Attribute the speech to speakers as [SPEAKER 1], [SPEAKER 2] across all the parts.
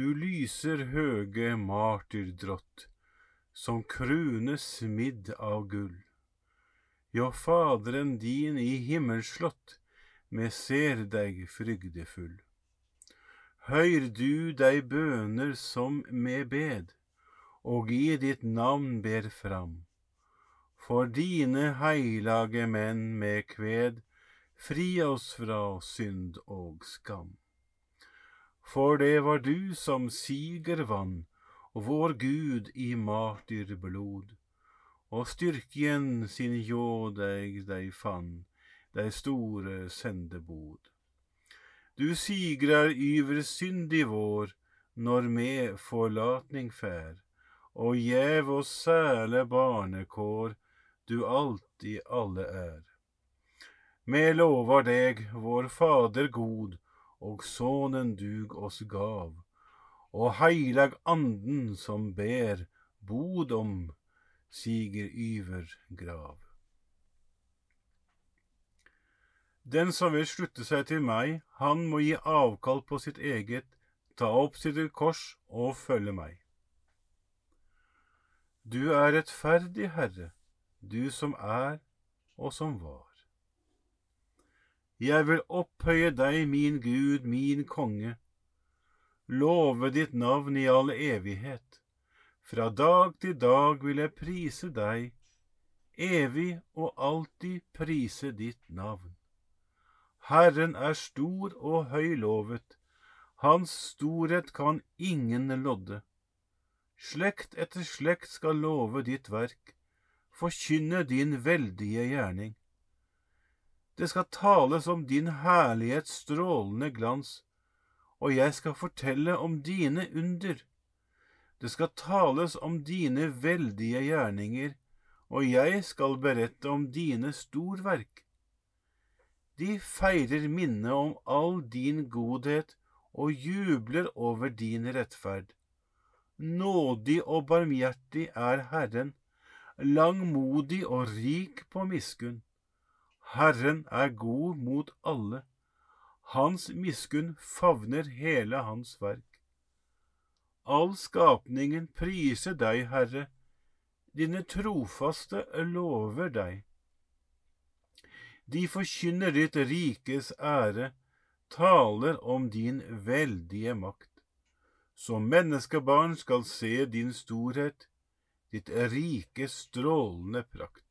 [SPEAKER 1] Du lyser høge martyrdrott, som krone smidd av gull. Jo, Faderen din i himmelslott, me ser deg frygdefull. Høyr du dei bøner som me bed, og i ditt navn ber fram. For dine heilage menn med kved, fri oss fra synd og skam. For det var du som siger vann, og vår Gud i martyrblod, og styrken sin ljå deg deg fann, deg store sendebod. Du sigrar yver syndig vår, når me forlatning fær, og gjev oss sæle barnekår, du alltid alle er. Me lovar deg, vår Fader god, og Sonen dug oss gav, og heilag anden som ber bod om siger yver grav. Den som vil slutte seg til meg, han må gi avkall på sitt eget, ta opp sitt kors og følge meg. Du er rettferdig, Herre, du som er og som var. Jeg vil opphøye deg, min Gud, min konge, love ditt navn i all evighet. Fra dag til dag vil jeg prise deg, evig og alltid prise ditt navn. Herren er stor og høylovet, hans storhet kan ingen lodde. Slekt etter slekt skal love ditt verk, forkynne din veldige gjerning. Det skal tales om din herlighets strålende glans, og jeg skal fortelle om dine under. Det skal tales om dine veldige gjerninger, og jeg skal berette om dine storverk. De feirer minnet om all din godhet og jubler over din rettferd. Nådig og barmhjertig er Herren, langmodig og rik på miskunn. Herren er god mot alle, hans miskunn favner hele hans verk. All skapningen priser deg, Herre, dine trofaste lover deg. De forkynner ditt rikes ære, taler om din veldige makt. Som menneskebarn skal se din storhet, ditt rike strålende prakt.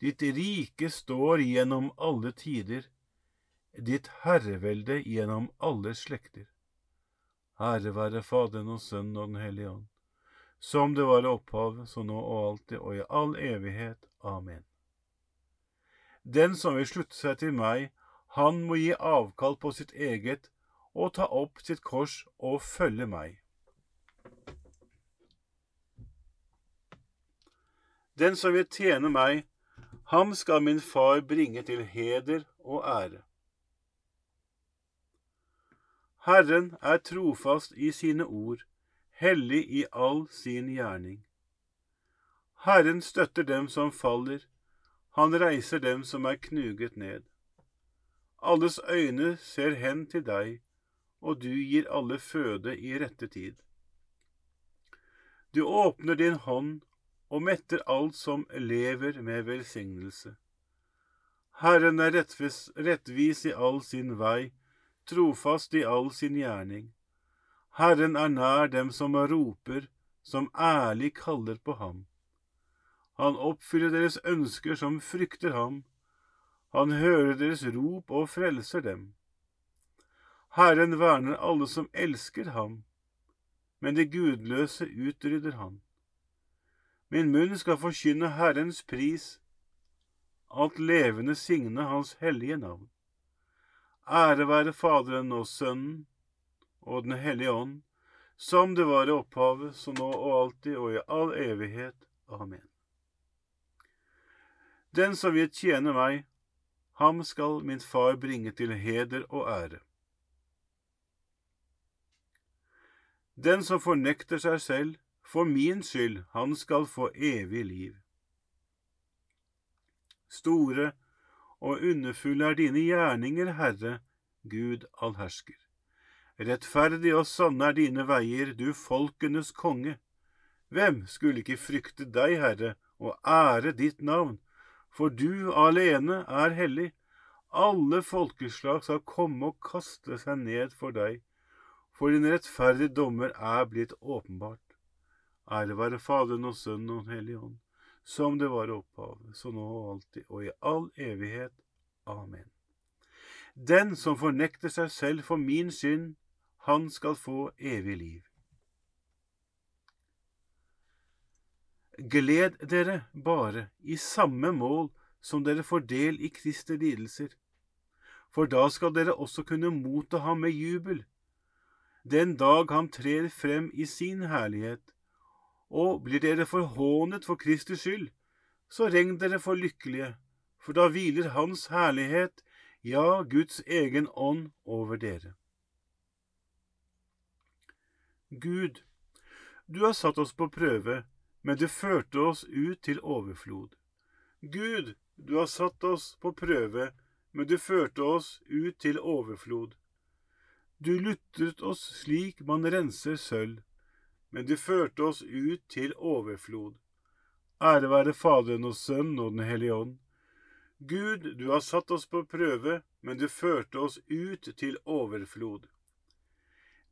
[SPEAKER 1] Ditt rike står gjennom alle tider, ditt herrevelde gjennom alle slekter. Ære være Faderen og Sønnen og Den hellige ånd, som det var i opphavet, så nå og alltid og i all evighet. Amen. Den som vil slutte seg til meg, han må gi avkall på sitt eget og ta opp sitt kors og følge meg. Den som vil tjene meg, Ham skal min far bringe til heder og ære. Herren er trofast i sine ord, hellig i all sin gjerning. Herren støtter dem som faller, han reiser dem som er knuget ned. Alles øyne ser hen til deg, og du gir alle føde i rette tid. Du åpner din hånd og metter alt som lever med velsignelse. Herren er rettvis, rettvis i all sin vei, trofast i all sin gjerning. Herren er nær dem som roper, som ærlig kaller på ham. Han oppfyller deres ønsker som frykter ham. Han hører deres rop og frelser dem. Herren verner alle som elsker ham, men de gudløse utrydder han. Min munn skal forkynne Herrens pris, alt levende signe Hans hellige navn. Ære være Faderen og Sønnen og Den hellige ånd, som det var i opphavet, så nå og alltid og i all evighet. Amen. Den som vil tjene meg, ham skal min far bringe til heder og ære. Den som fornekter seg selv, for min skyld, han skal få evig liv. Store og underfulle er dine gjerninger, Herre, Gud allhersker. Rettferdig og sanne er dine veier, du folkenes konge. Hvem skulle ikke frykte deg, Herre, og ære ditt navn? For du alene er hellig. Alle folkeslag skal komme og kaste seg ned for deg for din rettferdige dommer er blitt åpenbart. Ære være Faderen og Sønnen og Den hellige ånd, som det var opphavet, så nå og alltid, og i all evighet. Amen. Den som fornekter seg selv for min synd, han skal få evig liv. Gled dere bare i samme mål som dere får del i Kristi lidelser, for da skal dere også kunne motta ham med jubel den dag han trer frem i sin herlighet. Og blir dere forhånet for Kristi skyld, så regn dere for lykkelige, for da hviler Hans herlighet, ja, Guds egen ånd, over dere. Gud, du har satt oss på prøve, men du førte oss ut til overflod. Gud, du har satt oss på prøve, men du førte oss ut til overflod. Du lutret oss slik man renser sølv, men du førte oss ut til overflod. Ære være Faderen og Sønnen og Den hellige ånd. Gud, du har satt oss på prøve, men du førte oss ut til overflod.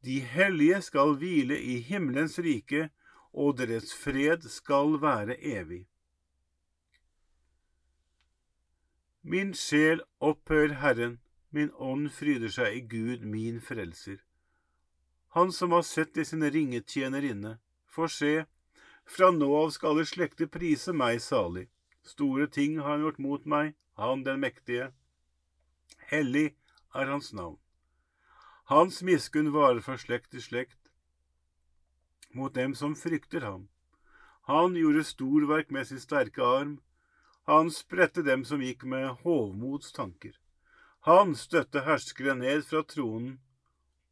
[SPEAKER 1] De hellige skal hvile i himmelens rike, og deres fred skal være evig. Min sjel opphøyer Herren, Min ånd fryder seg i Gud, min frelser. Han som har sett i sin ringetjenerinne, får se, fra nå av skal alle slekter prise meg salig. Store ting har han gjort mot meg, han den mektige. Hellig er hans navn. Hans miskunn varer fra slekt til slekt, mot dem som frykter ham. Han gjorde storverk med sin sterke arm, han spredte dem som gikk med hovmods tanker. Han støtte herskere ned fra tronen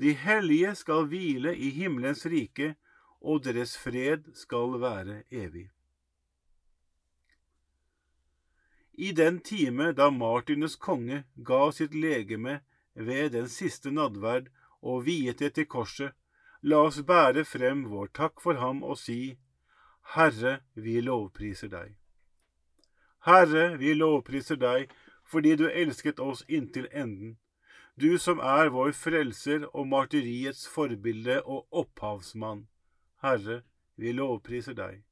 [SPEAKER 1] De hellige skal hvile i himmelens rike, og deres fred skal være evig. I den time da Martines konge ga sitt legeme ved den siste nadverd og viet det til korset, la oss bære frem vår takk for ham og si, Herre, vi lovpriser deg. Herre, vi lovpriser deg fordi du elsket oss inntil enden, du som er vår frelser og martyriets forbilde og opphavsmann. Herre, vi lovpriser deg.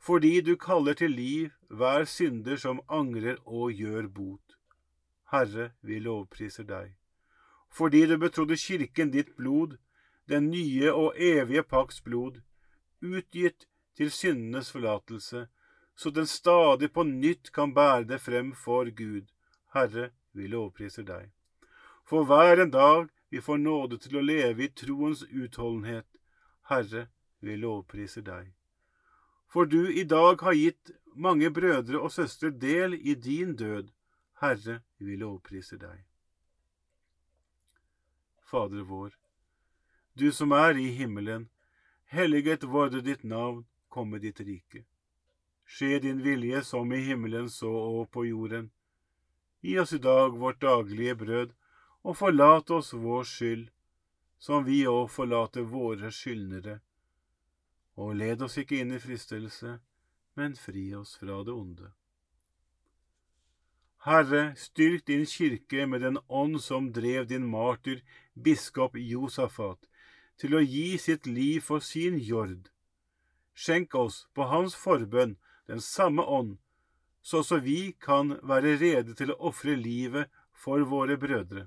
[SPEAKER 1] Fordi du kaller til liv hver synder som angrer og gjør bot. Herre, vi lovpriser deg. Fordi du betrodde kirken ditt blod, den nye og evige pakts blod, utgitt til syndenes forlatelse, så den stadig på nytt kan bære det frem for Gud. Herre, vi lovpriser deg. For hver en dag vi får nåde til å leve i troens utholdenhet. Herre, vi lovpriser deg. For du i dag har gitt mange brødre og søstre del i din død. Herre, vi lovpriser deg. Fader vår, du som er i himmelen, helliget vorde ditt navn, komme ditt rike. Skje din vilje som i himmelen så og på jorden. Gi oss i dag vårt daglige brød, og forlat oss vår skyld, som vi òg forlater våre skyldnere. Og led oss ikke inn i fristelse, men fri oss fra det onde. Herre, styrk din kirke med den ånd som drev din martyr, biskop Josafat, til å gi sitt liv for sin jord. Skjenk oss på hans forbønn den samme ånd, så også vi kan være rede til å ofre livet for våre brødre.